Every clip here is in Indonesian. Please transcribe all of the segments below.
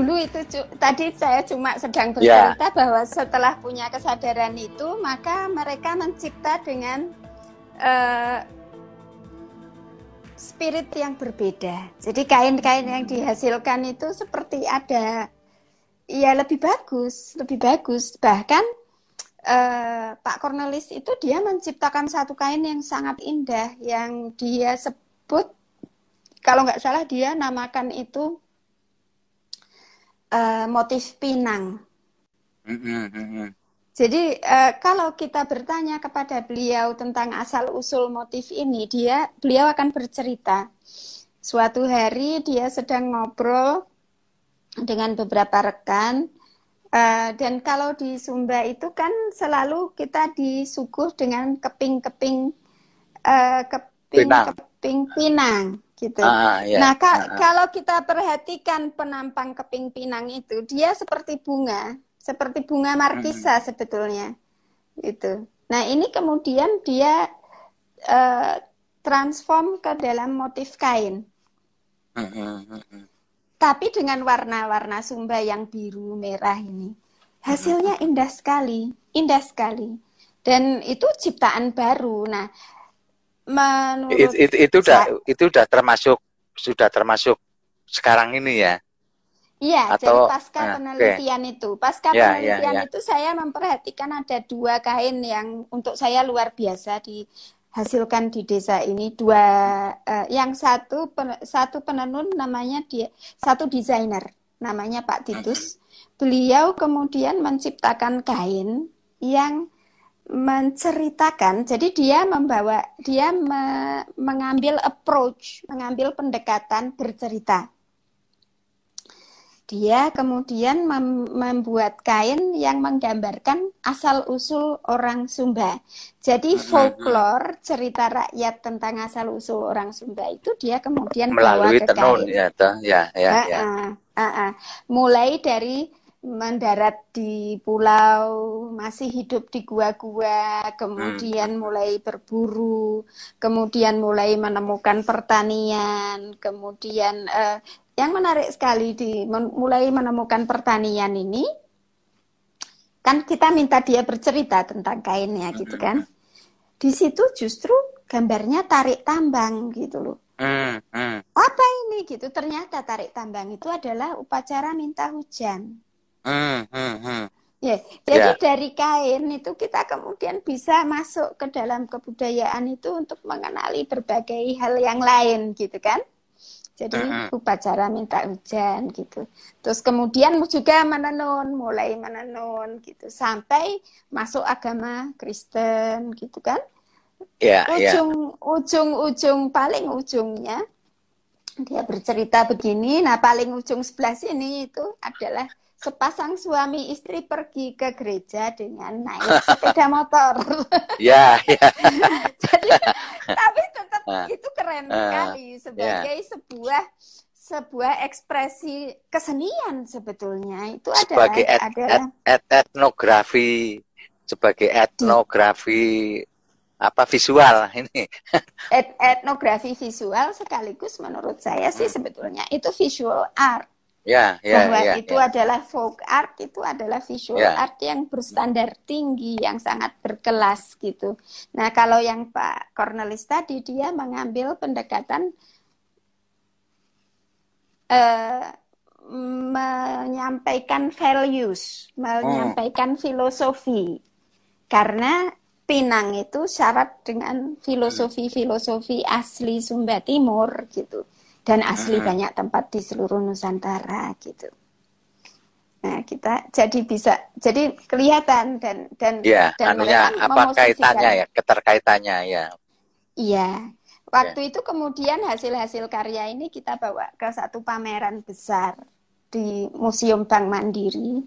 dulu itu tadi saya cuma sedang ya. bercerita yeah. bahwa setelah punya kesadaran itu maka mereka mencipta dengan uh, spirit yang berbeda. Jadi kain-kain yang dihasilkan itu seperti ada ya lebih bagus, lebih bagus. Bahkan uh, Pak Cornelis itu dia menciptakan satu kain yang sangat indah yang dia sebut kalau nggak salah dia namakan itu uh, motif pinang. Jadi uh, kalau kita bertanya kepada beliau tentang asal usul motif ini, dia beliau akan bercerita. Suatu hari dia sedang ngobrol dengan beberapa rekan uh, dan kalau di Sumba itu kan selalu kita disuguh dengan keping-keping uh, keping-keping pinang gitu. Ah, ya. Nah, ka ah, ah. kalau kita perhatikan penampang keping pinang itu, dia seperti bunga, seperti bunga markisa hmm. sebetulnya. Itu. Nah, ini kemudian dia uh, transform ke dalam motif kain. Hmm, hmm, hmm, Tapi dengan warna-warna Sumba yang biru merah ini. Hasilnya indah sekali, indah sekali. Dan itu ciptaan baru. Nah, menurut itu, itu, itu udah itu udah termasuk sudah termasuk sekarang ini ya. Iya, Atau, jadi pasca nah, penelitian okay. itu, pasca ya, penelitian ya, ya. itu saya memperhatikan ada dua kain yang untuk saya luar biasa dihasilkan di desa ini. Dua, uh, yang satu pen, satu penenun namanya dia, satu desainer namanya Pak Titus. Beliau kemudian menciptakan kain yang menceritakan. Jadi dia membawa dia me, mengambil approach, mengambil pendekatan bercerita. Dia kemudian mem, membuat kain yang menggambarkan asal usul orang Sumba. Jadi folklore cerita rakyat tentang asal usul orang Sumba itu dia kemudian melalui bawa ke tenun kain. ya, ya, ya, ya. Uh, uh, uh, uh. Mulai dari mendarat di pulau, masih hidup di gua-gua, kemudian hmm. mulai berburu, kemudian mulai menemukan pertanian, kemudian uh, yang menarik sekali di men mulai menemukan pertanian ini kan kita minta dia bercerita tentang kainnya hmm. gitu kan. Di situ justru gambarnya tarik tambang gitu loh. Hmm. Hmm. Apa ini gitu? Ternyata tarik tambang itu adalah upacara minta hujan. Hmm, hmm, hmm. Ya, jadi ya. dari kain itu kita kemudian bisa masuk ke dalam kebudayaan itu untuk mengenali berbagai hal yang lain gitu kan. Jadi uh -huh. upacara minta hujan gitu. Terus kemudian juga menenun, mulai menenun gitu sampai masuk agama Kristen gitu kan. Yeah, ya. ujung yeah. ujung ujung paling ujungnya dia bercerita begini. Nah paling ujung sebelah sini itu adalah sepasang suami istri pergi ke gereja dengan naik sepeda motor. Ya, ya. Jadi, tapi tetap uh, itu keren uh, sekali sebagai yeah. sebuah sebuah ekspresi kesenian sebetulnya itu sebagai adalah, et, adalah et, et, etnografi sebagai etnografi apa visual ini et, etnografi visual sekaligus menurut saya sih hmm. sebetulnya itu visual art Ya, ya, bahwa ya, itu ya. adalah folk art, itu adalah visual ya. art yang berstandar tinggi, yang sangat berkelas gitu. Nah, kalau yang Pak Cornelis tadi dia mengambil pendekatan uh, menyampaikan values, menyampaikan hmm. filosofi, karena Pinang itu syarat dengan filosofi-filosofi asli Sumba Timur gitu dan asli hmm. banyak tempat di seluruh Nusantara gitu. Nah, kita jadi bisa jadi kelihatan dan dan ya, dan anunya, apa kaitannya ya, keterkaitannya ya. Iya. Waktu ya. itu kemudian hasil-hasil karya ini kita bawa ke satu pameran besar di Museum Bank Mandiri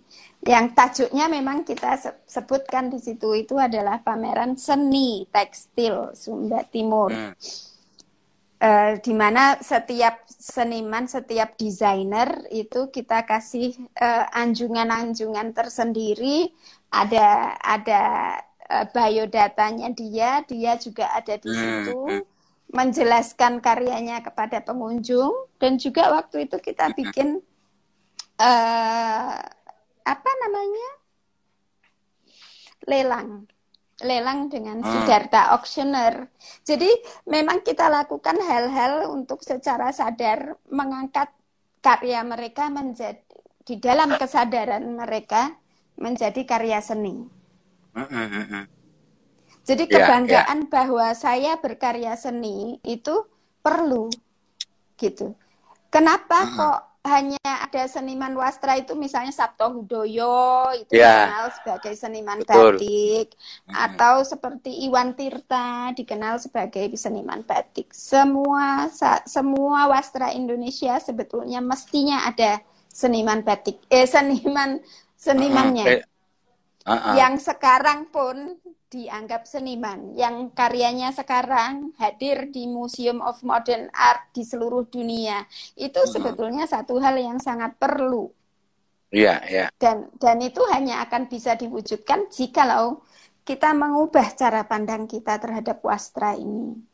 yang tajuknya memang kita sebutkan di situ itu adalah pameran seni tekstil Sumba Timur. Hmm uh, di mana setiap seniman, setiap desainer itu kita kasih uh, anjungan-anjungan tersendiri, ada ada uh, biodatanya dia, dia juga ada di hmm, situ hmm. menjelaskan karyanya kepada pengunjung. Dan juga waktu itu kita bikin uh, apa namanya? Lelang lelang dengan hmm. Siddhartha Auctioneer. Jadi memang kita lakukan hal-hal untuk secara sadar mengangkat karya mereka menjadi di dalam kesadaran mereka menjadi karya seni. Hmm, hmm, Jadi ya, kebanggaan yeah, yeah. bahwa saya berkarya seni itu perlu gitu. Kenapa kok hanya ada seniman wastra itu misalnya Sabto Hudoyo itu ya. dikenal sebagai seniman Betul. batik atau seperti Iwan Tirta dikenal sebagai seniman batik. Semua semua wastra Indonesia sebetulnya mestinya ada seniman batik eh seniman senimannya. Uh, uh, uh. Yang sekarang pun dianggap seniman yang karyanya sekarang hadir di Museum of Modern Art di seluruh dunia itu hmm. sebetulnya satu hal yang sangat perlu. Iya, iya. Dan dan itu hanya akan bisa diwujudkan jikalau kita mengubah cara pandang kita terhadap wastra ini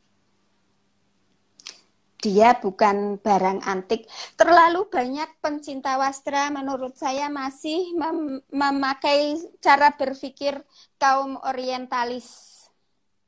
dia bukan barang antik. Terlalu banyak pencinta wastra menurut saya masih mem memakai cara berpikir kaum orientalis.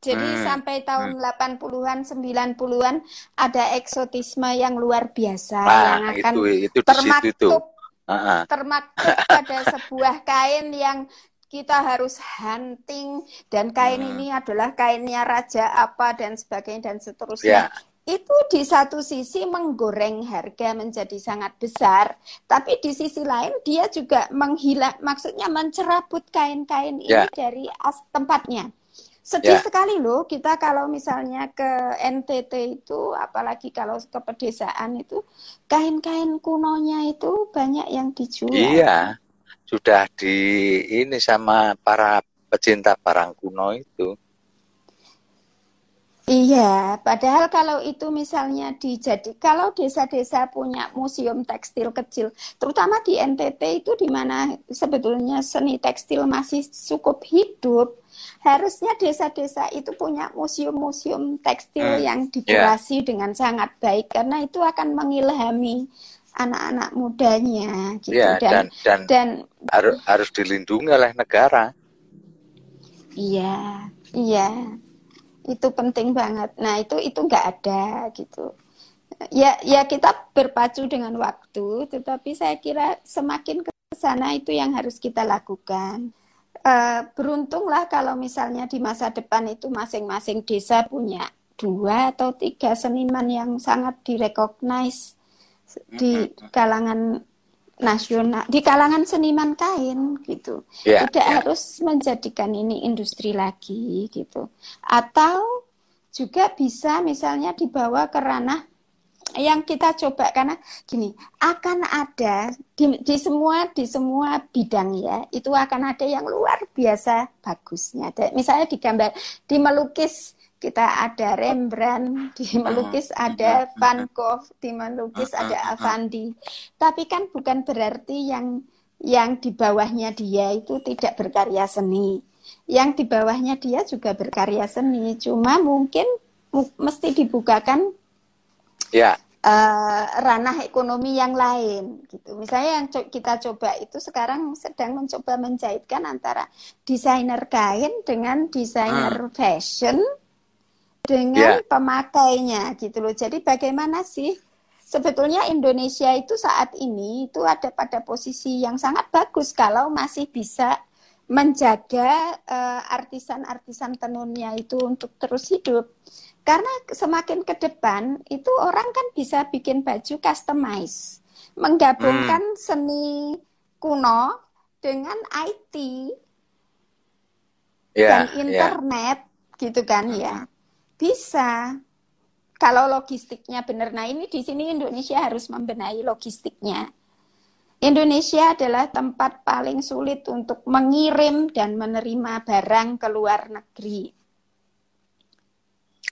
Jadi hmm. sampai tahun hmm. 80-an, 90-an ada eksotisme yang luar biasa yang akan itu, itu termaktub, uh -huh. termaktub pada sebuah kain yang kita harus hunting dan kain hmm. ini adalah kainnya raja apa dan sebagainya dan seterusnya. Yeah itu di satu sisi menggoreng harga menjadi sangat besar, tapi di sisi lain dia juga menghilang, maksudnya mencerabut kain-kain ini yeah. dari as tempatnya. Sedih yeah. sekali loh kita kalau misalnya ke NTT itu, apalagi kalau ke pedesaan itu, kain-kain kunonya itu banyak yang dijual. Iya, sudah di ini sama para pecinta barang kuno itu. Iya, padahal kalau itu misalnya dijadi, kalau desa-desa punya museum tekstil kecil, terutama di NTT itu di mana sebetulnya seni tekstil masih cukup hidup, harusnya desa-desa itu punya museum-museum tekstil hmm. yang ya. dikurasi yeah. dengan sangat baik karena itu akan mengilhami anak-anak mudanya gitu yeah, dan dan, dan harus harus dilindungi oleh negara. Iya, iya itu penting banget. Nah itu itu nggak ada gitu. Ya ya kita berpacu dengan waktu, tetapi saya kira semakin ke sana itu yang harus kita lakukan. Uh, beruntunglah kalau misalnya di masa depan itu masing-masing desa punya dua atau tiga seniman yang sangat direkognize di kalangan nasional di kalangan seniman kain gitu. Yeah, tidak yeah. harus menjadikan ini industri lagi gitu. Atau juga bisa misalnya dibawa ke ranah yang kita coba karena gini akan ada di, di semua di semua bidang ya itu akan ada yang luar biasa bagusnya. Misalnya di gambar di melukis kita ada Rembrandt, di melukis ada Van Gogh, di melukis ada Avandi. Tapi kan bukan berarti yang yang di bawahnya dia itu tidak berkarya seni. Yang di bawahnya dia juga berkarya seni, cuma mungkin mesti dibukakan ya. Uh, ranah ekonomi yang lain gitu. Misalnya yang co kita coba itu sekarang sedang mencoba menjahitkan antara desainer kain dengan desainer hmm. fashion dengan yeah. pemakainya gitu loh. Jadi bagaimana sih sebetulnya Indonesia itu saat ini itu ada pada posisi yang sangat bagus kalau masih bisa menjaga uh, artisan-artisan tenunnya itu untuk terus hidup. Karena semakin ke depan itu orang kan bisa bikin baju customize, menggabungkan hmm. seni kuno dengan IT yeah, dan ya. internet yeah. gitu kan ya. Bisa. Kalau logistiknya benar. Nah, ini di sini Indonesia harus membenahi logistiknya. Indonesia adalah tempat paling sulit untuk mengirim dan menerima barang ke luar negeri.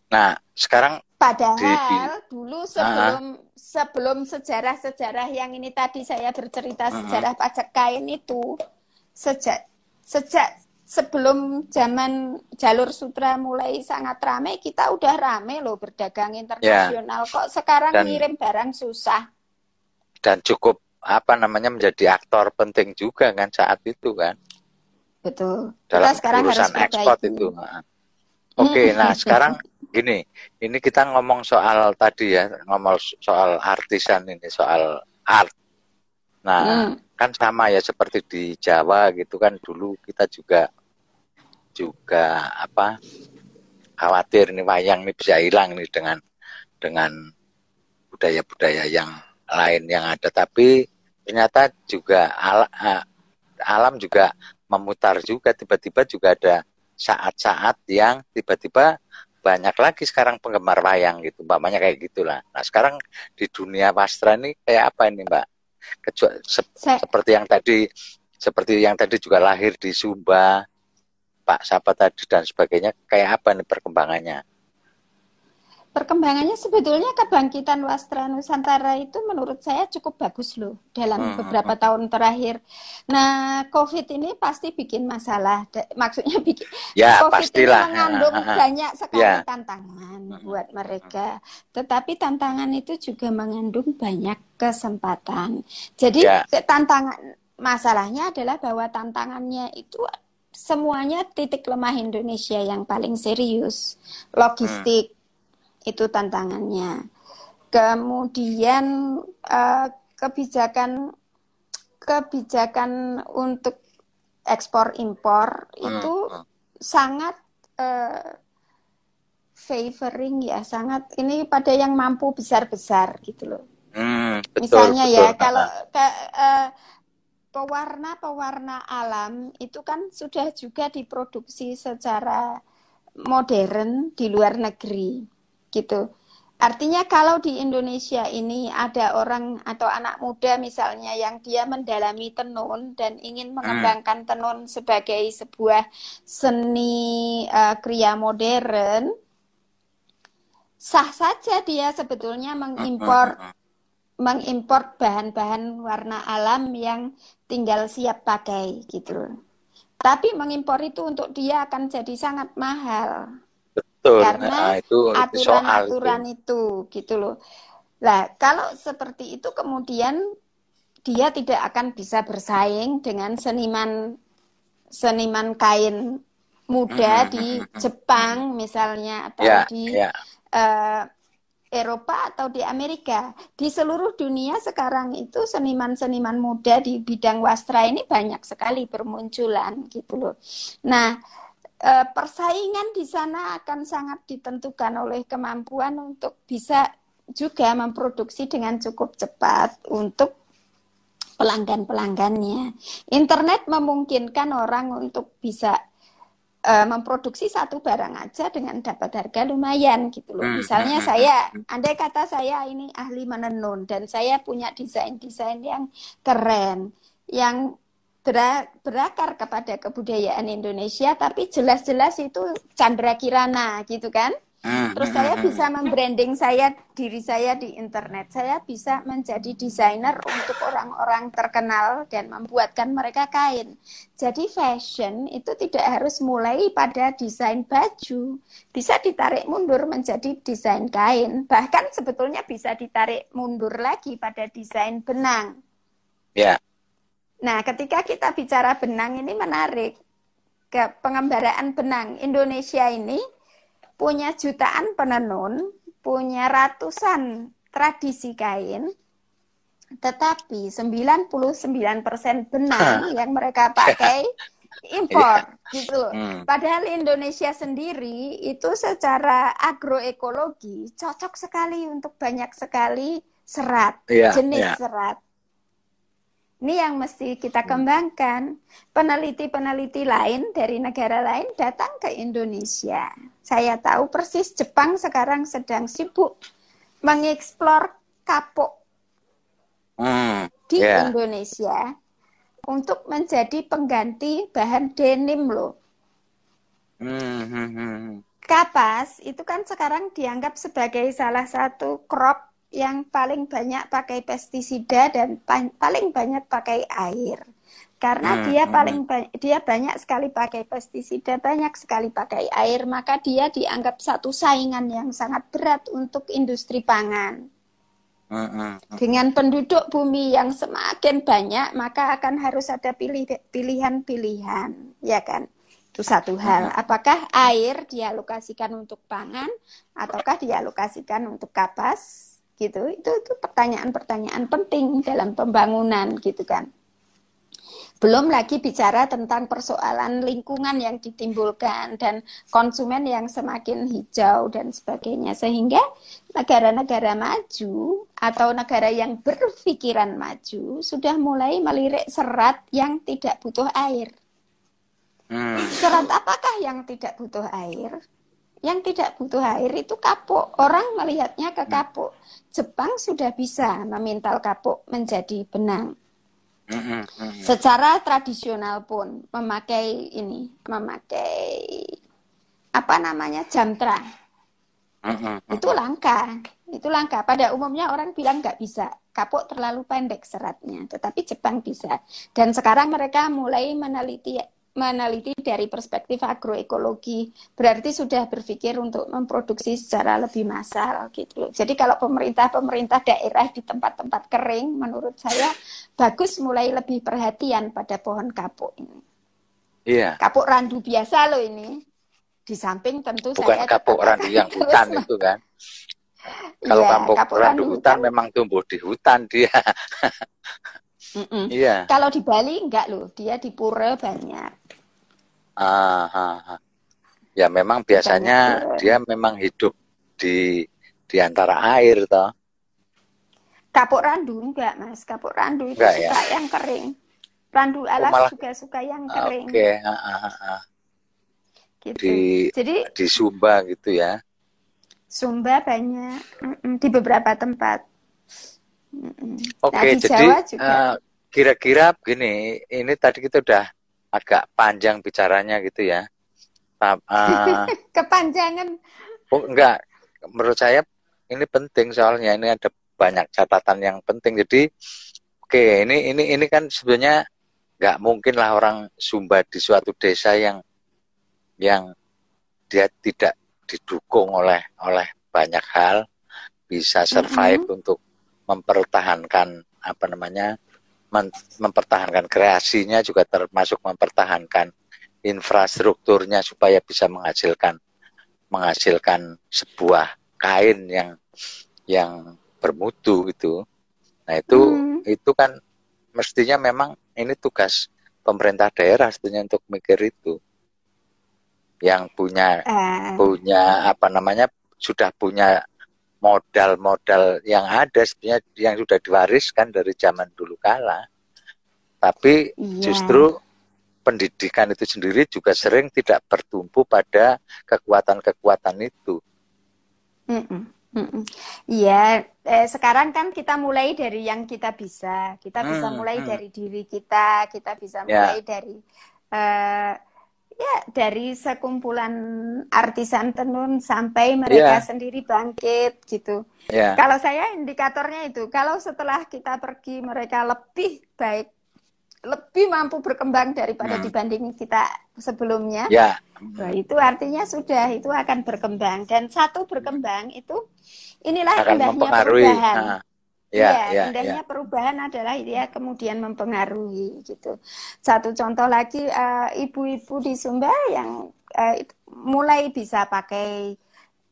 Nah, sekarang padahal di, dulu sebelum uh, sebelum sejarah-sejarah yang ini tadi saya bercerita uh, sejarah pajak kain itu sejak sejak sebelum zaman jalur sutra mulai sangat ramai, kita udah rame loh berdagang internasional. Ya. Kok sekarang dan, ngirim barang susah? Dan cukup apa namanya menjadi aktor penting juga kan saat itu kan. Betul. Dalam kita sekarang urusan harus ekspor itu. Oke, okay, nah sekarang gini, ini kita ngomong soal tadi ya, ngomong soal artisan ini, soal art. Nah, hmm. kan sama ya seperti di Jawa gitu kan dulu kita juga juga apa khawatir nih wayang ini bisa hilang nih dengan dengan budaya-budaya yang lain yang ada. Tapi ternyata juga al, alam juga memutar juga tiba-tiba juga ada saat-saat yang tiba-tiba banyak lagi sekarang penggemar wayang gitu mbak kayak gitulah. Nah sekarang di dunia wastra ini kayak apa ini mbak? Kecuali, se seperti yang tadi seperti yang tadi juga lahir di Sumba Pak siapa tadi dan sebagainya kayak apa nih perkembangannya perkembangannya sebetulnya kebangkitan wastra Nusantara itu menurut saya cukup bagus loh dalam hmm. beberapa tahun terakhir. Nah, COVID ini pasti bikin masalah. Maksudnya bikin ya, COVID pastilah. ini mengandung banyak sekali ya. tantangan buat mereka. Tetapi tantangan itu juga mengandung banyak kesempatan. Jadi ya. tantangan masalahnya adalah bahwa tantangannya itu semuanya titik lemah Indonesia yang paling serius, logistik. Hmm itu tantangannya. Kemudian uh, kebijakan kebijakan untuk ekspor impor hmm. itu hmm. sangat uh, favoring ya, sangat ini pada yang mampu besar-besar gitu loh. Hmm, betul, Misalnya betul. ya kalau ke, uh, pewarna-pewarna alam itu kan sudah juga diproduksi secara modern di luar negeri gitu. Artinya kalau di Indonesia ini ada orang atau anak muda misalnya yang dia mendalami tenun dan ingin hmm. mengembangkan tenun sebagai sebuah seni uh, kriya modern, sah saja dia sebetulnya mengimpor mengimpor bahan-bahan warna alam yang tinggal siap pakai gitu. Tapi mengimpor itu untuk dia akan jadi sangat mahal. Betul. Karena nah, aturan-aturan itu. itu gitu loh. Nah, kalau seperti itu kemudian dia tidak akan bisa bersaing dengan seniman seniman kain muda di Jepang misalnya atau yeah, di yeah. Uh, Eropa atau di Amerika. Di seluruh dunia sekarang itu seniman-seniman muda di bidang wastra ini banyak sekali bermunculan gitu loh. Nah, eh, persaingan di sana akan sangat ditentukan oleh kemampuan untuk bisa juga memproduksi dengan cukup cepat untuk pelanggan-pelanggannya. Internet memungkinkan orang untuk bisa uh, memproduksi satu barang aja dengan dapat harga lumayan gitu loh. Hmm, Misalnya hmm, hmm, saya, andai kata saya ini ahli menenun dan saya punya desain-desain yang keren, yang berakar kepada kebudayaan Indonesia tapi jelas-jelas itu Chandra Kirana gitu kan terus hmm, saya hmm, bisa membranding saya diri saya di internet. Saya bisa menjadi desainer untuk orang-orang terkenal dan membuatkan mereka kain. Jadi fashion itu tidak harus mulai pada desain baju. Bisa ditarik mundur menjadi desain kain. Bahkan sebetulnya bisa ditarik mundur lagi pada desain benang. Ya. Nah, ketika kita bicara benang ini menarik. Ke pengembaraan benang. Indonesia ini punya jutaan penenun, punya ratusan tradisi kain, tetapi 99% benang yang mereka pakai impor iya. gitu loh. Hmm. Padahal Indonesia sendiri itu secara agroekologi cocok sekali untuk banyak sekali serat, yeah, jenis yeah. serat. Ini yang mesti kita hmm. kembangkan. Peneliti-peneliti lain dari negara lain datang ke Indonesia. Saya tahu persis Jepang sekarang sedang sibuk mengeksplor kapok hmm, di yeah. Indonesia untuk menjadi pengganti bahan denim loh. Hmm, hmm, hmm. Kapas itu kan sekarang dianggap sebagai salah satu crop yang paling banyak pakai pestisida dan paling banyak pakai air. Karena hmm, dia hmm. paling banyak, dia banyak sekali pakai pestisida, banyak sekali pakai air, maka dia dianggap satu saingan yang sangat berat untuk industri pangan. Dengan penduduk bumi yang semakin banyak, maka akan harus ada pilihan-pilihan, ya kan? Itu satu hal. Apakah air dialokasikan untuk pangan ataukah dialokasikan untuk kapas? Gitu. Itu itu pertanyaan-pertanyaan penting dalam pembangunan gitu kan. Belum lagi bicara tentang persoalan lingkungan yang ditimbulkan dan konsumen yang semakin hijau dan sebagainya. Sehingga negara-negara maju atau negara yang berpikiran maju sudah mulai melirik serat yang tidak butuh air. Hmm. Serat apakah yang tidak butuh air? Yang tidak butuh air itu kapuk. Orang melihatnya ke kapuk. Jepang sudah bisa memintal kapuk menjadi benang. Secara tradisional pun memakai ini, memakai apa namanya jantra. Itu langka, itu langka. Pada umumnya orang bilang nggak bisa, kapuk terlalu pendek seratnya. Tetapi Jepang bisa. Dan sekarang mereka mulai meneliti meneliti dari perspektif agroekologi berarti sudah berpikir untuk memproduksi secara lebih massal gitu Jadi kalau pemerintah-pemerintah daerah di tempat-tempat kering menurut saya bagus mulai lebih perhatian pada pohon kapuk ini. Iya. Kapuk randu biasa loh ini. Di samping tentu Bukan saya kapuk randu yang hutan itu kan. Kalau ya, kapuk, kapuk randu, randu hutan, hutan memang tumbuh di hutan dia. Mm Iya. Kalau di Bali enggak loh, dia di pura banyak. Ah, ah, ah. ya memang biasanya banyak dia memang hidup di di antara air toh. Kapuk randu enggak mas, kapuk randu itu enggak, suka ya? yang kering. Randu oh, alas oh, malah... juga suka yang kering. Oke, okay. ah, ah, ah, ah. Gitu. Di, Jadi di Sumba gitu ya. Sumba banyak di beberapa tempat. Oke, okay, nah, jadi uh, kira-kira begini, ini tadi kita udah agak panjang bicaranya gitu ya. Uh, Kepanjangan. Oh, enggak, menurut saya ini penting soalnya ini ada banyak catatan yang penting. Jadi, oke, okay, ini ini ini kan sebenarnya nggak mungkin lah orang Sumba di suatu desa yang yang dia tidak didukung oleh oleh banyak hal bisa survive mm -hmm. untuk mempertahankan apa namanya mempertahankan kreasinya juga termasuk mempertahankan infrastrukturnya supaya bisa menghasilkan menghasilkan sebuah kain yang yang bermutu gitu. Nah itu hmm. itu kan mestinya memang ini tugas pemerintah daerah sebetulnya untuk mikir itu. Yang punya uh. punya apa namanya sudah punya modal-modal yang ada sebenarnya yang sudah diwariskan dari zaman dulu kala. Tapi yeah. justru pendidikan itu sendiri juga sering tidak bertumpu pada kekuatan-kekuatan itu. Iya, eh, sekarang kan kita mulai dari yang kita bisa. Kita bisa hmm, mulai hmm. dari diri kita, kita bisa ya. mulai yeah. dari uh, ya dari sekumpulan artisan tenun sampai mereka yeah. sendiri bangkit gitu. Yeah. Kalau saya indikatornya itu, kalau setelah kita pergi mereka lebih baik, lebih mampu berkembang daripada hmm. dibanding kita sebelumnya. Yeah. Nah, itu artinya sudah itu akan berkembang dan satu berkembang itu inilah akan indahnya perubahan. Nah. Ya, ya, ya indahnya ya. perubahan adalah dia kemudian mempengaruhi gitu. Satu contoh lagi eh, ibu-ibu uh, di Sumba yang uh, mulai bisa pakai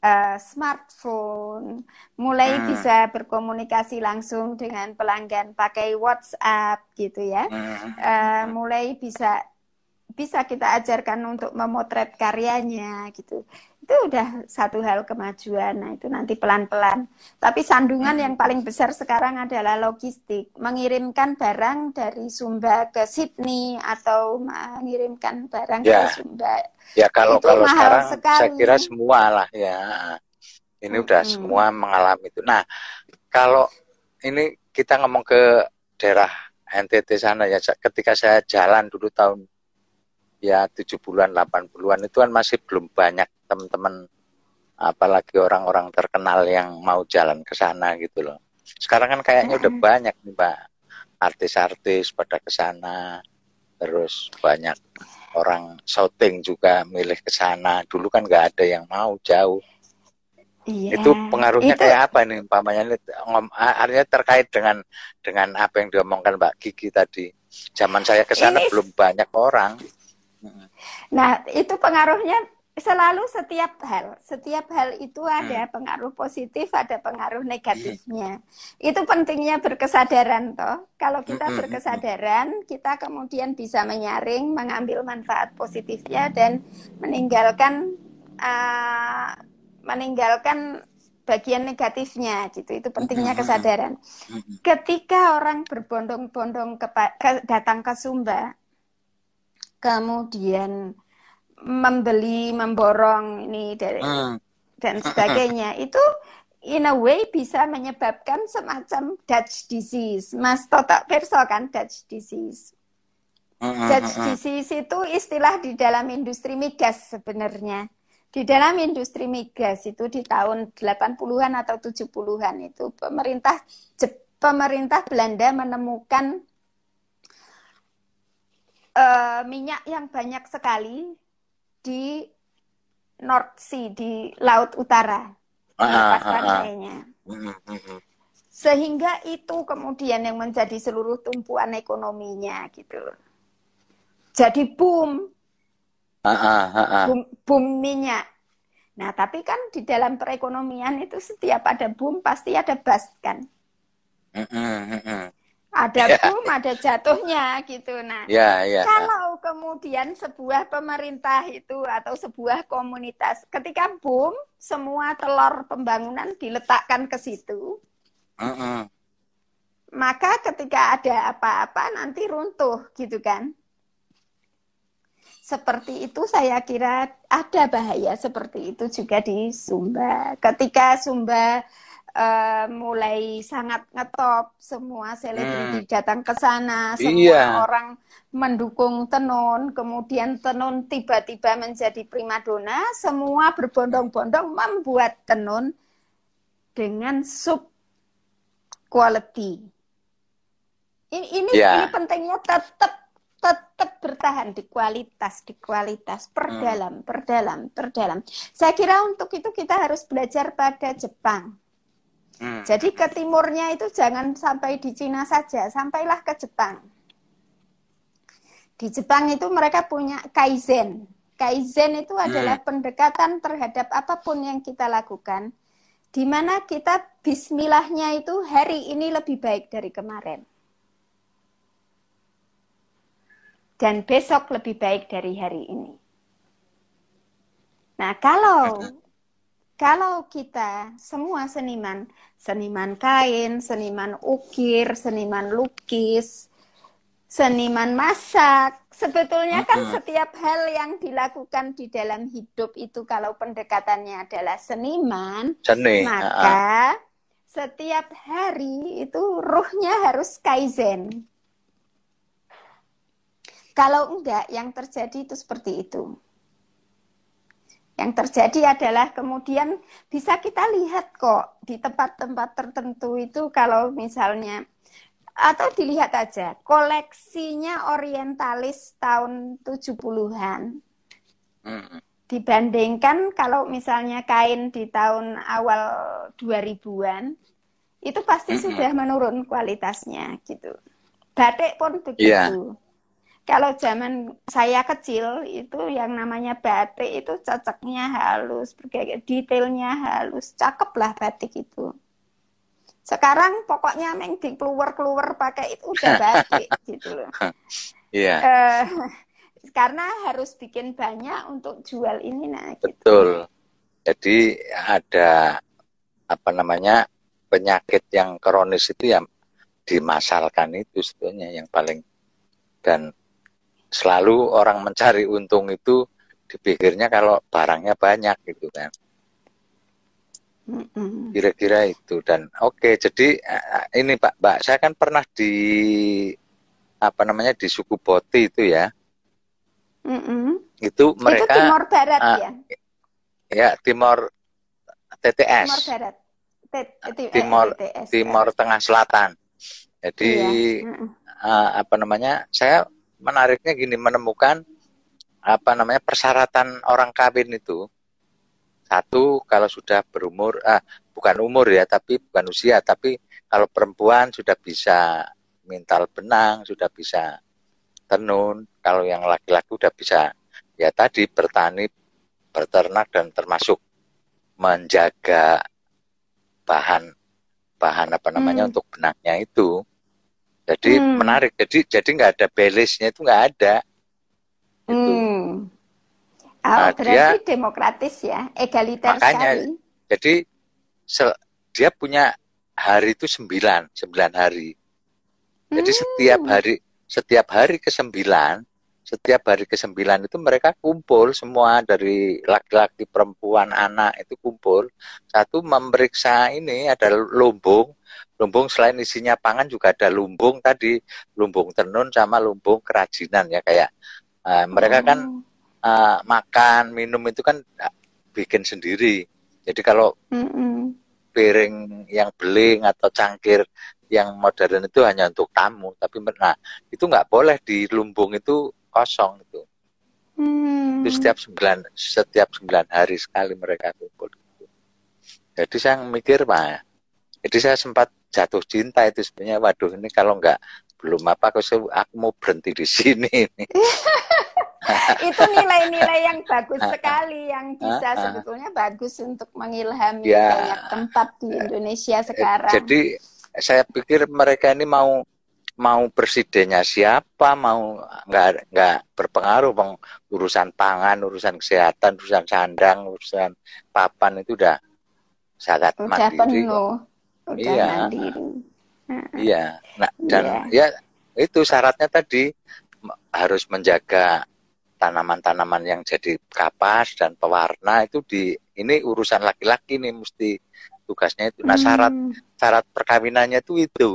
uh, smartphone, mulai hmm. bisa berkomunikasi langsung dengan pelanggan pakai WhatsApp gitu ya, hmm. uh, mulai bisa bisa kita ajarkan untuk memotret karyanya gitu itu udah satu hal kemajuan. Nah, itu nanti pelan-pelan. Tapi sandungan yang paling besar sekarang adalah logistik. Mengirimkan barang dari Sumba ke Sydney atau mengirimkan barang ya. ke Sumba. Ya, kalau itu kalau mahal sekarang sekali. saya kira semua lah ya. Ini hmm. udah semua mengalami itu. Nah, kalau ini kita ngomong ke daerah NTT sana ya ketika saya jalan dulu tahun ya tujuh bulan, delapan bulan itu kan masih belum banyak teman-teman apalagi orang-orang terkenal yang mau jalan ke sana gitu loh. Sekarang kan kayaknya udah banyak nih Pak artis-artis pada ke sana. Terus banyak orang shooting juga milih ke sana. Dulu kan nggak ada yang mau jauh. Iya, itu pengaruhnya itu... kayak apa nih umpamanya artinya terkait dengan dengan apa yang diomongkan Mbak Gigi tadi. Zaman saya ke sana ini... belum banyak orang. Nah, itu pengaruhnya selalu setiap hal, setiap hal itu ada hmm. pengaruh positif, ada pengaruh negatifnya. Itu pentingnya berkesadaran toh. Kalau kita hmm. berkesadaran, kita kemudian bisa menyaring, mengambil manfaat positifnya dan meninggalkan uh, meninggalkan bagian negatifnya gitu. Itu pentingnya kesadaran. Ketika orang berbondong-bondong ke, ke, datang ke Sumba, kemudian membeli, memborong ini dari hmm. dan sebagainya itu in a way bisa menyebabkan semacam Dutch disease. Mas Toto Perso kan Dutch disease. Hmm, Dutch hmm, disease itu istilah di dalam industri migas sebenarnya. Di dalam industri migas itu di tahun 80-an atau 70-an itu pemerintah pemerintah Belanda menemukan uh, minyak yang banyak sekali di North Sea di Laut Utara. Ah, ah, ah, Sehingga itu kemudian yang menjadi seluruh tumpuan ekonominya gitu. Jadi boom. Boom, boom minyak. Nah, tapi kan di dalam perekonomian itu setiap ada boom pasti ada bust kan ada yeah. boom, ada jatuhnya gitu. Nah, yeah, yeah. kalau kemudian sebuah pemerintah itu atau sebuah komunitas ketika boom, semua telur pembangunan diletakkan ke situ, -uh. maka ketika ada apa-apa nanti runtuh gitu kan. Seperti itu saya kira ada bahaya seperti itu juga di Sumba. Ketika Sumba uh, mulai sangat ngetop semua selebriti hmm. datang ke sana semua iya. orang mendukung tenun kemudian tenun tiba-tiba menjadi primadona semua berbondong-bondong membuat tenun dengan sub quality ini ini, yeah. ini pentingnya tetap tetap bertahan di kualitas, di kualitas, perdalam, hmm. perdalam, perdalam. Saya kira untuk itu kita harus belajar pada Jepang. Hmm. Jadi ke timurnya itu jangan sampai di Cina saja, sampailah ke Jepang. Di Jepang itu mereka punya kaizen. Kaizen itu hmm. adalah pendekatan terhadap apa pun yang kita lakukan, di mana kita bismillahnya itu hari ini lebih baik dari kemarin. Dan besok lebih baik dari hari ini. Nah, kalau hmm. Kalau kita semua seniman seniman kain, seniman ukir, seniman lukis, seniman masak. Sebetulnya kan setiap hal yang dilakukan di dalam hidup itu kalau pendekatannya adalah seniman, Seni. maka setiap hari itu ruhnya harus kaizen. Kalau enggak, yang terjadi itu seperti itu. Yang terjadi adalah kemudian bisa kita lihat kok di tempat-tempat tertentu itu kalau misalnya atau dilihat aja koleksinya orientalis tahun 70-an. Dibandingkan kalau misalnya kain di tahun awal 2000-an itu pasti sudah menurun kualitasnya gitu. Batik pun begitu. Yeah kalau zaman saya kecil itu yang namanya batik itu cocoknya halus, detailnya halus, cakep lah batik itu. Sekarang pokoknya meng di keluar keluar pakai itu udah batik gitu loh. Iya. Yeah. Uh, karena harus bikin banyak untuk jual ini nah. Gitu. Betul. Jadi ada apa namanya penyakit yang kronis itu yang dimasalkan itu sebetulnya yang paling dan selalu orang mencari untung itu dipikirnya kalau barangnya banyak gitu kan. Kira-kira itu. Dan oke okay, jadi eh, ini pak mbak saya kan pernah di apa namanya di suku Boti itu ya. Mm-hmm. itu mereka itu Timor Barat uh, ya? ya Timor TTS Timor Barat. T, Timor TTS, Timor. Tengah Selatan. Jadi iya. uh, apa namanya saya menariknya gini menemukan apa namanya persyaratan orang kawin itu Satu kalau sudah berumur, ah, bukan umur ya, tapi bukan usia, tapi kalau perempuan sudah bisa mintal benang, sudah bisa tenun, kalau yang laki-laki sudah bisa ya tadi bertani, berternak dan termasuk menjaga bahan bahan apa namanya hmm. untuk benangnya itu. Jadi hmm. menarik. Jadi jadi nggak ada balance-nya itu nggak ada. Itu. Hmm. Oh, nah, berarti dia, demokratis ya, egaliter makanya, sekali. Jadi sel, dia punya hari itu sembilan, sembilan hari. Jadi hmm. setiap hari, setiap hari ke sembilan, setiap hari ke sembilan itu mereka kumpul semua dari laki-laki, perempuan, anak itu kumpul. Satu memeriksa ini ada lumbung, lumbung selain isinya pangan juga ada lumbung tadi, lumbung tenun sama lumbung kerajinan ya kayak uh, mereka kan uh, makan minum itu kan uh, bikin sendiri jadi kalau mm -mm. piring yang beling atau cangkir yang modern itu hanya untuk tamu tapi nah itu nggak boleh di lumbung itu kosong itu mm. itu setiap sembilan setiap sembilan hari sekali mereka kumpul jadi saya mikir pak jadi saya sempat jatuh cinta itu sebenarnya waduh ini kalau nggak belum apa aku aku mau berhenti di sini itu nilai-nilai yang bagus sekali yang bisa sebetulnya bagus untuk mengilhami ya. banyak tempat di Indonesia sekarang. Jadi saya pikir mereka ini mau mau presidennya siapa mau nggak nggak berpengaruh bang urusan pangan urusan kesehatan urusan sandang urusan papan itu udah sangat udah mandiri penuh. Udah iya mandiri. iya nah dan iya. ya itu syaratnya tadi harus menjaga tanaman-tanaman yang jadi kapas dan pewarna itu di ini urusan laki-laki nih mesti tugasnya itu. Nah syarat hmm. syarat perkawinannya itu itu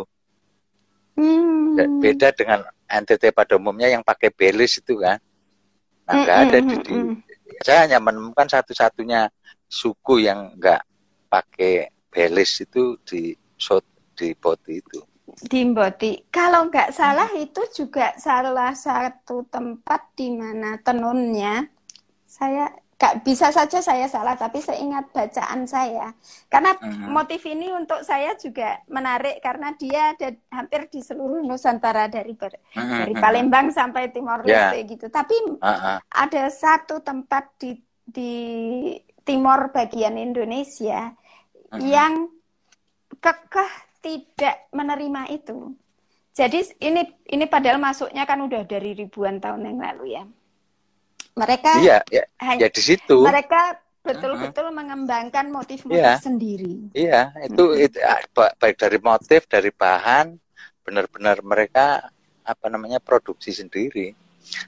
hmm. beda dengan NTT pada umumnya yang pakai belis itu kan. Nah nggak hmm, ada di, di saya hanya menemukan satu-satunya suku yang nggak pakai belis itu di shot di boti itu. Dimboti. Kalau nggak salah hmm. itu juga salah satu tempat di mana tenunnya saya nggak bisa saja saya salah tapi saya ingat bacaan saya karena hmm. motif ini untuk saya juga menarik karena dia ada hampir di seluruh Nusantara dari ber, hmm. dari Palembang sampai Timor ya. Leste yeah. gitu tapi uh-huh. ada satu tempat di di timur bagian Indonesia yang kekeh tidak menerima itu. Jadi ini ini padahal masuknya kan udah dari ribuan tahun yang lalu ya. Mereka iya, ya, hanya, ya di situ. Mereka betul-betul uh-huh. mengembangkan motif-motif iya, sendiri. Iya, itu, uh-huh. itu ah, baik dari motif, dari bahan, benar-benar mereka apa namanya produksi sendiri.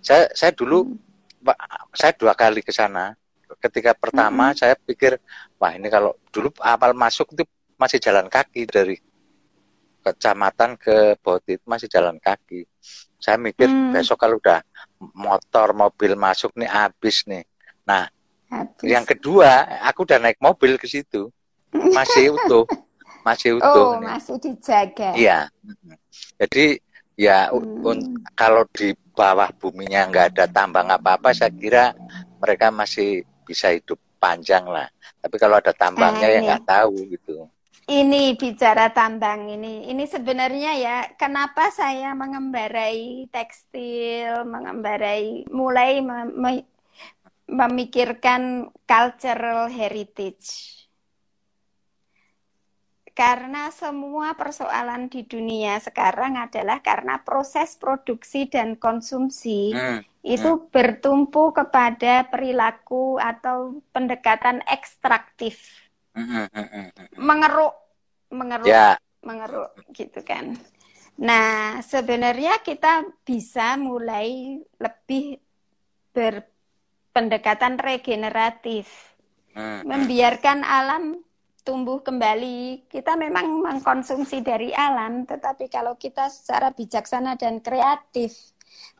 Saya saya dulu hmm. saya dua kali ke sana. Ketika pertama hmm. saya pikir wah ini kalau dulu awal masuk itu masih jalan kaki dari kecamatan ke Boti itu masih jalan kaki. Saya mikir hmm. besok kalau udah motor mobil masuk nih habis nih. Nah, habis. yang kedua aku udah naik mobil ke situ. Masih utuh. Masih utuh. Oh, nih. masih dijaga. Iya. Jadi ya hmm. kalau di bawah buminya nggak ada tambang apa-apa saya kira mereka masih bisa hidup panjang lah. Tapi kalau ada tambangnya ya nggak tahu gitu. Ini bicara tambang ini, ini sebenarnya ya kenapa saya mengembarai tekstil, mengembarai mulai mem memikirkan cultural heritage. Karena semua persoalan di dunia sekarang adalah karena proses produksi dan konsumsi hmm. Itu hmm. bertumpu kepada perilaku atau pendekatan ekstraktif mengeruk mengeruk ya. mengeruk gitu kan nah sebenarnya kita bisa mulai lebih berpendekatan regeneratif hmm. membiarkan alam tumbuh kembali kita memang mengkonsumsi dari alam tetapi kalau kita secara bijaksana dan kreatif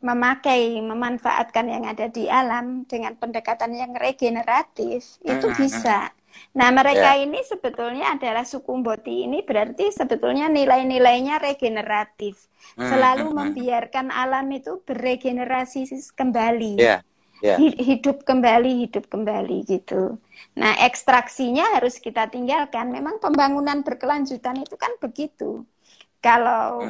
memakai memanfaatkan yang ada di alam dengan pendekatan yang regeneratif itu bisa Nah, mereka yeah. ini sebetulnya adalah suku Mboti ini berarti sebetulnya nilai-nilainya regeneratif. Hmm, Selalu hmm, hmm. membiarkan alam itu beregenerasi kembali. Yeah. yeah. hidup kembali, hidup kembali gitu. Nah, ekstraksinya harus kita tinggalkan. Memang pembangunan berkelanjutan itu kan begitu. Kalau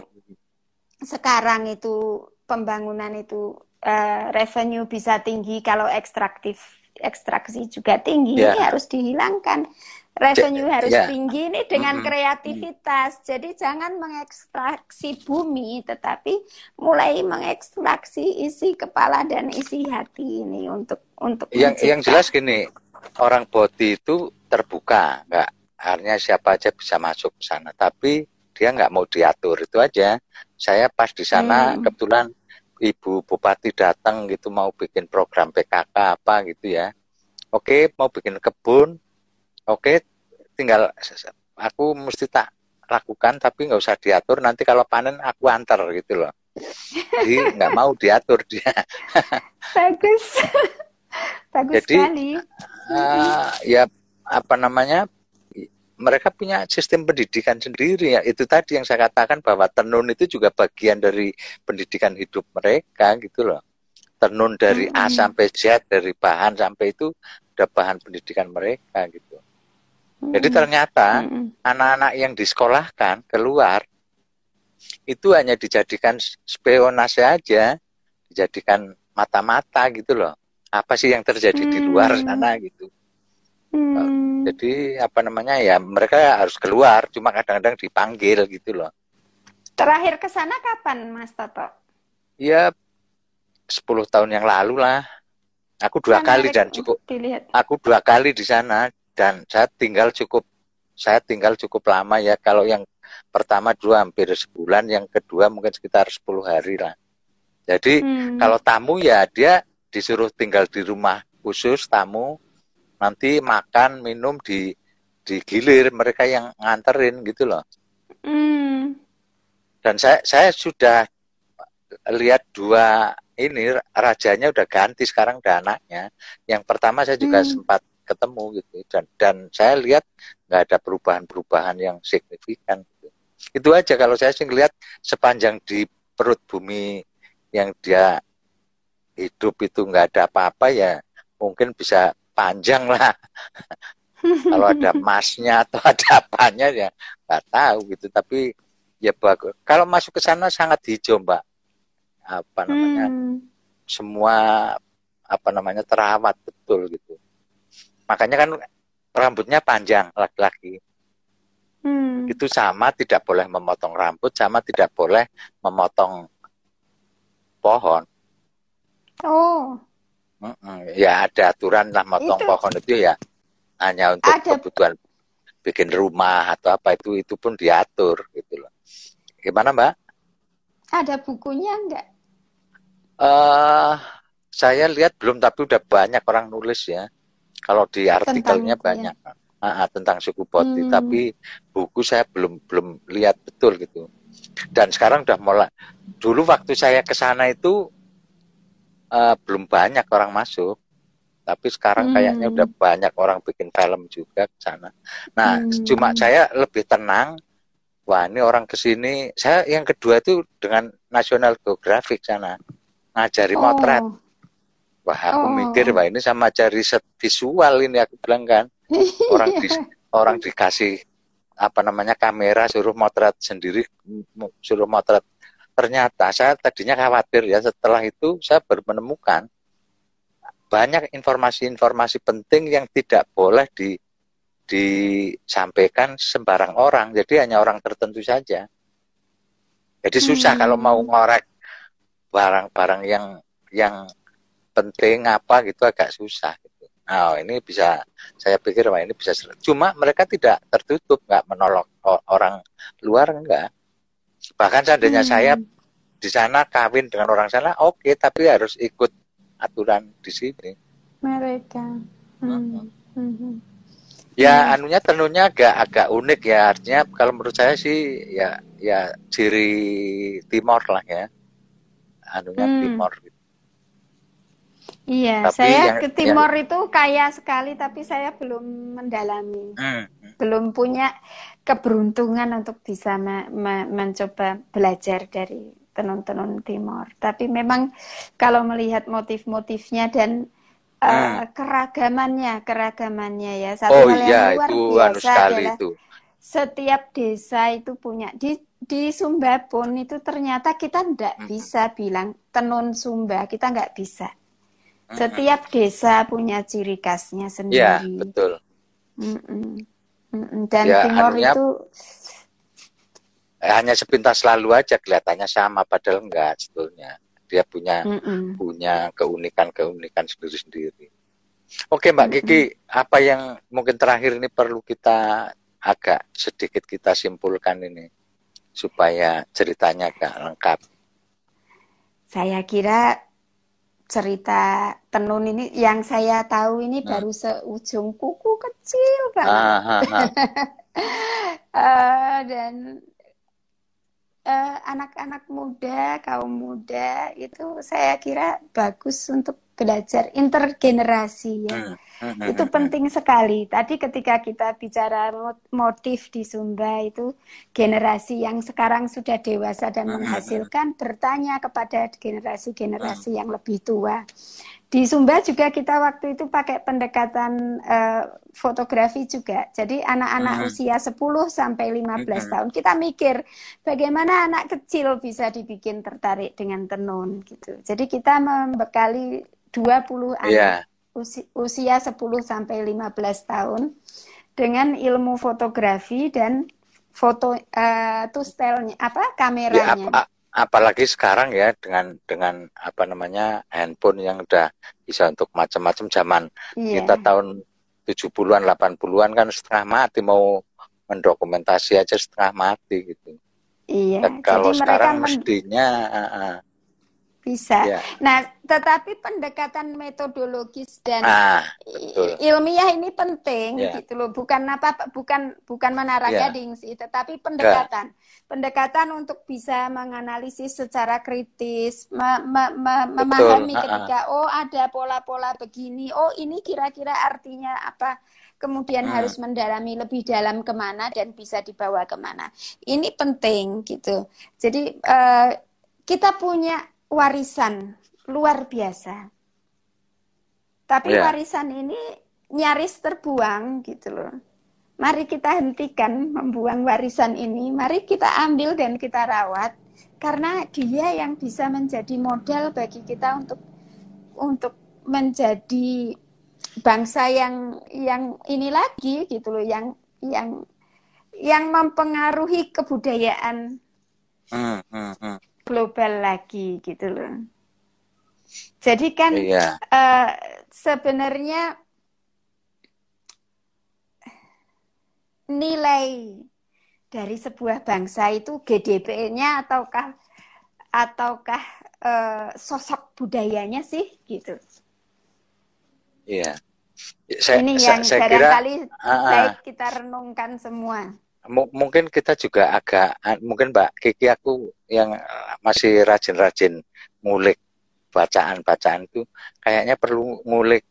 sekarang itu pembangunan itu uh, revenue bisa tinggi, kalau ekstraktif ekstraksi juga tinggi, yeah. ini harus dihilangkan revenue harus yeah. tinggi ini dengan mm-hmm. kreativitas. Jadi jangan mengekstraksi bumi, tetapi mulai mengekstraksi isi kepala dan isi hati ini untuk untuk yang mencipta. yang jelas gini orang body itu terbuka, nggak artinya siapa aja bisa masuk ke sana, tapi dia nggak mau diatur itu aja. Saya pas di sana hmm. kebetulan ibu bupati datang gitu mau bikin program PKK apa gitu ya. Oke, mau bikin kebun, oke tinggal aku mesti tak lakukan tapi nggak usah diatur. Nanti kalau panen aku antar gitu loh. Jadi nggak mau diatur dia. Bagus. Bagus jadi, sekali. uh, ya apa namanya mereka punya sistem pendidikan sendiri ya itu tadi yang saya katakan bahwa tenun itu juga bagian dari pendidikan hidup mereka gitu loh tenun dari A sampai Z dari bahan sampai itu udah bahan pendidikan mereka gitu jadi hmm. ternyata anak-anak yang disekolahkan keluar itu hanya dijadikan spionase aja, dijadikan mata-mata gitu loh. Apa sih yang terjadi hmm. di luar hmm. sana gitu. Hmm. Jadi apa namanya ya mereka harus keluar, cuma kadang-kadang dipanggil gitu loh. Terakhir ke sana kapan, Mas Toto? Ya 10 tahun yang lalu lah. Aku dua kali dan cukup. Dilihat. Aku dua kali di sana dan saya tinggal cukup saya tinggal cukup lama ya kalau yang pertama dua hampir sebulan yang kedua mungkin sekitar 10 hari lah jadi hmm. kalau tamu ya dia disuruh tinggal di rumah khusus tamu nanti makan minum di di gilir mereka yang nganterin gitu loh hmm. dan saya saya sudah lihat dua ini rajanya udah ganti sekarang udah anaknya yang pertama saya juga hmm. sempat ketemu gitu dan dan saya lihat nggak ada perubahan-perubahan yang signifikan gitu. itu aja kalau saya sih lihat sepanjang di perut bumi yang dia hidup itu nggak ada apa-apa ya mungkin bisa panjang lah kalau ada emasnya atau ada apanya ya nggak tahu gitu tapi ya bagus kalau masuk ke sana sangat hijau mbak apa namanya hmm. semua apa namanya terawat betul gitu Makanya kan rambutnya panjang laki-laki. Hmm. Itu sama tidak boleh memotong rambut, sama tidak boleh memotong pohon. Oh. Ya ada aturan lah motong itu. pohon itu ya hanya untuk ada. kebutuhan bikin rumah atau apa itu itu pun diatur gitu loh. Gimana Mbak? Ada bukunya enggak? Uh, saya lihat belum tapi udah banyak orang nulis ya. Kalau di artikelnya tentang, banyak ya. ah, tentang suku Poti, hmm. tapi buku saya belum belum lihat betul gitu. Dan sekarang udah mulai. Dulu waktu saya ke sana itu uh, belum banyak orang masuk, tapi sekarang hmm. kayaknya udah banyak orang bikin film juga ke sana. Nah, hmm. cuma saya lebih tenang. Wah, ini orang ke sini. Saya yang kedua itu dengan National Geographic sana ngajari oh. motret. Wah, aku oh. mikir, wah ini sama aja riset visual ini aku bilang kan. Orang di, orang dikasih apa namanya kamera suruh motret sendiri, suruh motret. Ternyata saya tadinya khawatir ya setelah itu saya baru menemukan banyak informasi-informasi penting yang tidak boleh di disampaikan sembarang orang. Jadi hanya orang tertentu saja. Jadi susah hmm. kalau mau ngorek barang-barang yang yang penting apa gitu agak susah gitu. Nah ini bisa saya pikir wah ini bisa cuma mereka tidak tertutup nggak menolak orang luar enggak. Bahkan seandainya hmm. saya di sana kawin dengan orang sana oke okay, tapi harus ikut aturan di sini. Mereka. Hmm. Hmm. Ya hmm. anunya tentunya agak agak unik ya artinya kalau menurut saya sih ya ya ciri Timor lah ya anunya hmm. Timor gitu. Iya, tapi saya yang, ke Timor yang... itu kaya sekali, tapi saya belum mendalami, hmm. belum punya keberuntungan untuk bisa me me mencoba belajar dari tenun-tenun timur. Tapi memang kalau melihat motif-motifnya dan uh, hmm. keragamannya, keragamannya ya satu oh, hal yang iya, luar itu biasa adalah itu. setiap desa itu punya di di Sumba pun itu ternyata kita tidak hmm. bisa bilang tenun Sumba, kita nggak bisa. Hmm. Setiap desa punya ciri khasnya iya, sendiri. Ya, betul. Mm -mm. Mm -mm. Dan ya, Timor anunya, itu hanya sepintas lalu aja kelihatannya sama padahal enggak sebetulnya dia punya mm -mm. punya keunikan keunikan sendiri sendiri oke mbak mm -mm. Kiki apa yang mungkin terakhir ini perlu kita agak sedikit kita simpulkan ini supaya ceritanya agak lengkap saya kira cerita tenun ini yang saya tahu ini hmm. baru seujung kuku kecil banget ah, ah, ah. uh, dan anak-anak uh, muda, kaum muda itu saya kira bagus untuk belajar intergenerasi ya. Hmm, hmm, hmm, itu penting sekali. Tadi ketika kita bicara motif di Sumba itu generasi yang sekarang sudah dewasa dan menghasilkan bertanya kepada generasi-generasi yang lebih tua. Di Sumba juga kita waktu itu pakai pendekatan uh, fotografi juga. Jadi anak-anak hmm. usia 10 sampai 15 hmm. tahun kita mikir bagaimana anak kecil bisa dibikin tertarik dengan tenun gitu. Jadi kita membekali 20 anak yeah. usia, usia 10 sampai 15 tahun dengan ilmu fotografi dan foto uh, tustelnya apa kameranya. Ya, apalagi sekarang ya dengan dengan apa namanya handphone yang udah bisa untuk macam-macam zaman yeah. kita tahun 70-an 80-an kan setengah mati mau mendokumentasi aja setengah mati gitu. Iya. Dan kalau Jadi sekarang mestinya uh, bisa. Ya. Nah, tetapi pendekatan metodologis dan ah, ilmiah ini penting ya. gitu loh. Bukan apa bukan bukan menara ya. gading sih, tetapi pendekatan. Ya. Pendekatan untuk bisa menganalisis secara kritis, me, me, me, memahami ketika oh ada pola-pola begini, oh ini kira-kira artinya apa. Kemudian hmm. harus mendalami lebih dalam ke mana dan bisa dibawa ke mana. Ini penting gitu. Jadi uh, kita punya warisan luar biasa. Tapi yeah. warisan ini nyaris terbuang gitu loh. Mari kita hentikan membuang warisan ini, mari kita ambil dan kita rawat karena dia yang bisa menjadi modal bagi kita untuk untuk menjadi bangsa yang yang ini lagi gitu loh, yang yang yang mempengaruhi kebudayaan. Hmm, hmm, hmm global lagi gitu loh. Jadi kan iya. uh, sebenarnya nilai dari sebuah bangsa itu GDP-nya ataukah ataukah uh, sosok budayanya sih gitu. Iya. Saya, Ini yang saya, barangkali kira, uh, baik kita renungkan semua mungkin kita juga agak mungkin Mbak Kiki aku yang eh, masih rajin-rajin ngulik bacaan-bacaan itu kayaknya perlu ngulik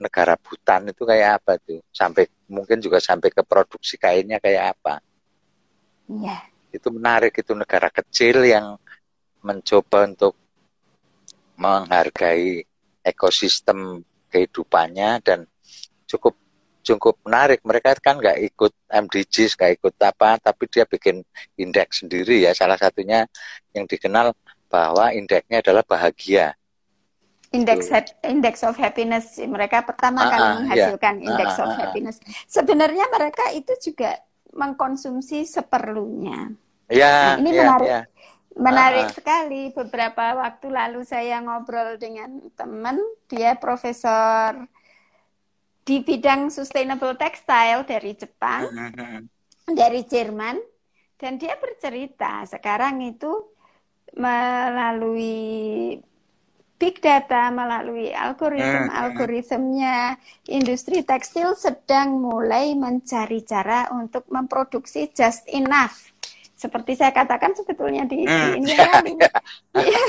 negara Butan itu kayak apa tuh sampai mungkin juga sampai ke produksi kainnya kayak apa Iya. itu menarik itu negara kecil yang mencoba untuk menghargai ekosistem kehidupannya dan cukup cukup menarik. Mereka kan nggak ikut MDGs, nggak ikut apa, tapi dia bikin indeks sendiri ya. Salah satunya yang dikenal bahwa indeksnya adalah bahagia. Index index of happiness mereka pertama kali ah, menghasilkan ya. index of happiness. Sebenarnya mereka itu juga mengkonsumsi seperlunya. Ya, nah, ini ya, menarik. Ya. Menarik uh, sekali. Beberapa waktu lalu saya ngobrol dengan teman, dia profesor di bidang sustainable textile dari Jepang, mm-hmm. dari Jerman, dan dia bercerita sekarang itu melalui big data, melalui algoritma-algoritmnya, industri tekstil sedang mulai mencari cara untuk memproduksi just enough. Seperti saya katakan sebetulnya di, hmm. di ini. Ya, ya.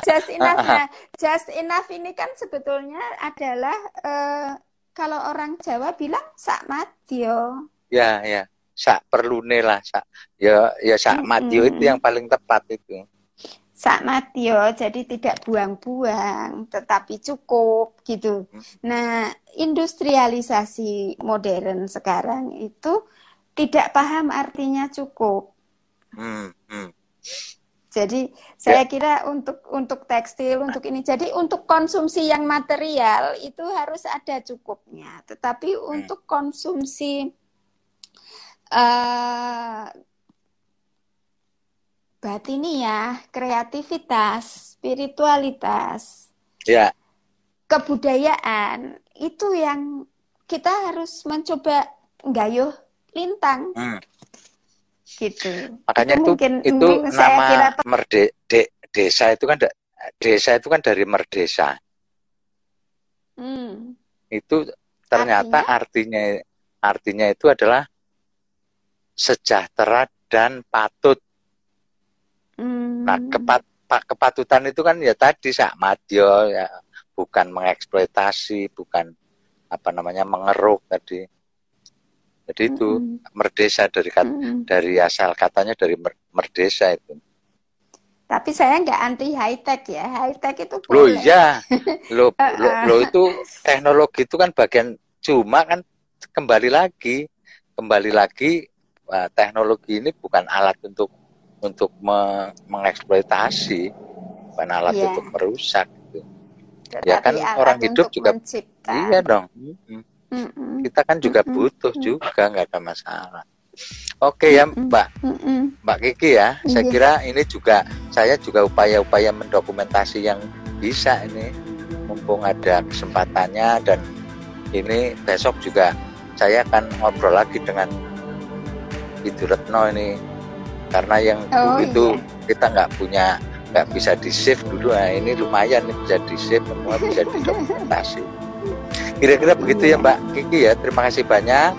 just enough. Nah, just enough ini kan sebetulnya adalah uh, kalau orang Jawa bilang sak matio. Ya ya. Sak perlu lah sak. Ya ya sak matio -hmm. itu yang paling tepat itu sak matio jadi tidak buang-buang tetapi cukup gitu. Nah, industrialisasi modern sekarang itu tidak paham artinya cukup. Hmm, hmm. Jadi saya ya. kira untuk untuk tekstil untuk ini jadi untuk konsumsi yang material itu harus ada cukupnya. Tetapi hmm. untuk konsumsi uh, batiniah, kreativitas, spiritualitas, ya. kebudayaan itu yang kita harus mencoba gayuh lintang. Hmm. Gitu. Makanya itu, mungkin, itu mungkin nama kira... merde, de, desa itu kan desa itu kan dari merdesa. Hmm. Itu ternyata artinya? artinya artinya itu adalah sejahtera dan patut Hmm. Nah, kepat, kepatutan itu kan ya tadi sak madyo ya bukan mengeksploitasi, bukan apa namanya mengeruk tadi. Jadi itu hmm. merdesa dari kat, hmm. dari asal katanya dari merdesa itu. Tapi saya nggak anti high tech ya. High tech itu boleh. Lo iya. Lo, lo, lo itu teknologi itu kan bagian cuma kan kembali lagi kembali lagi teknologi ini bukan alat untuk untuk me mengeksploitasi, bukan alat yeah. untuk merusak. Gitu. ya kan orang hidup juga mencipta. iya dong. Mm -mm. Kita kan juga mm butuh juga, nggak ada masalah. Oke ya Mbak, Mbak Kiki ya, saya iya. kira ini juga saya juga upaya-upaya mendokumentasi yang bisa ini, mumpung ada kesempatannya dan ini besok juga saya akan ngobrol lagi dengan Ibu Retno ini karena yang oh, itu iya. kita nggak punya nggak bisa di save dulu. Nah ini lumayan nih bisa di save semua bisa didokumentasi. Kira-kira begitu ya Mbak Kiki ya. Terima kasih banyak.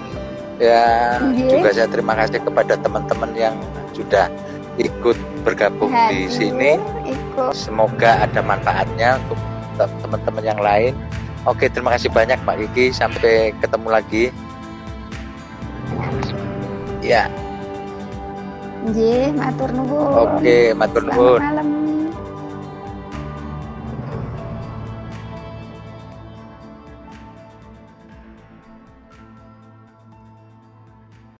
Ya yeah. juga saya terima kasih kepada teman-teman yang sudah ikut bergabung Hadir, di sini. ikut. semoga ada manfaatnya untuk teman-teman yang lain. Oke terima kasih banyak Mbak Kiki. Sampai ketemu lagi. Ya Nggih, matur nuwun. Oke, matur nuwun. malam.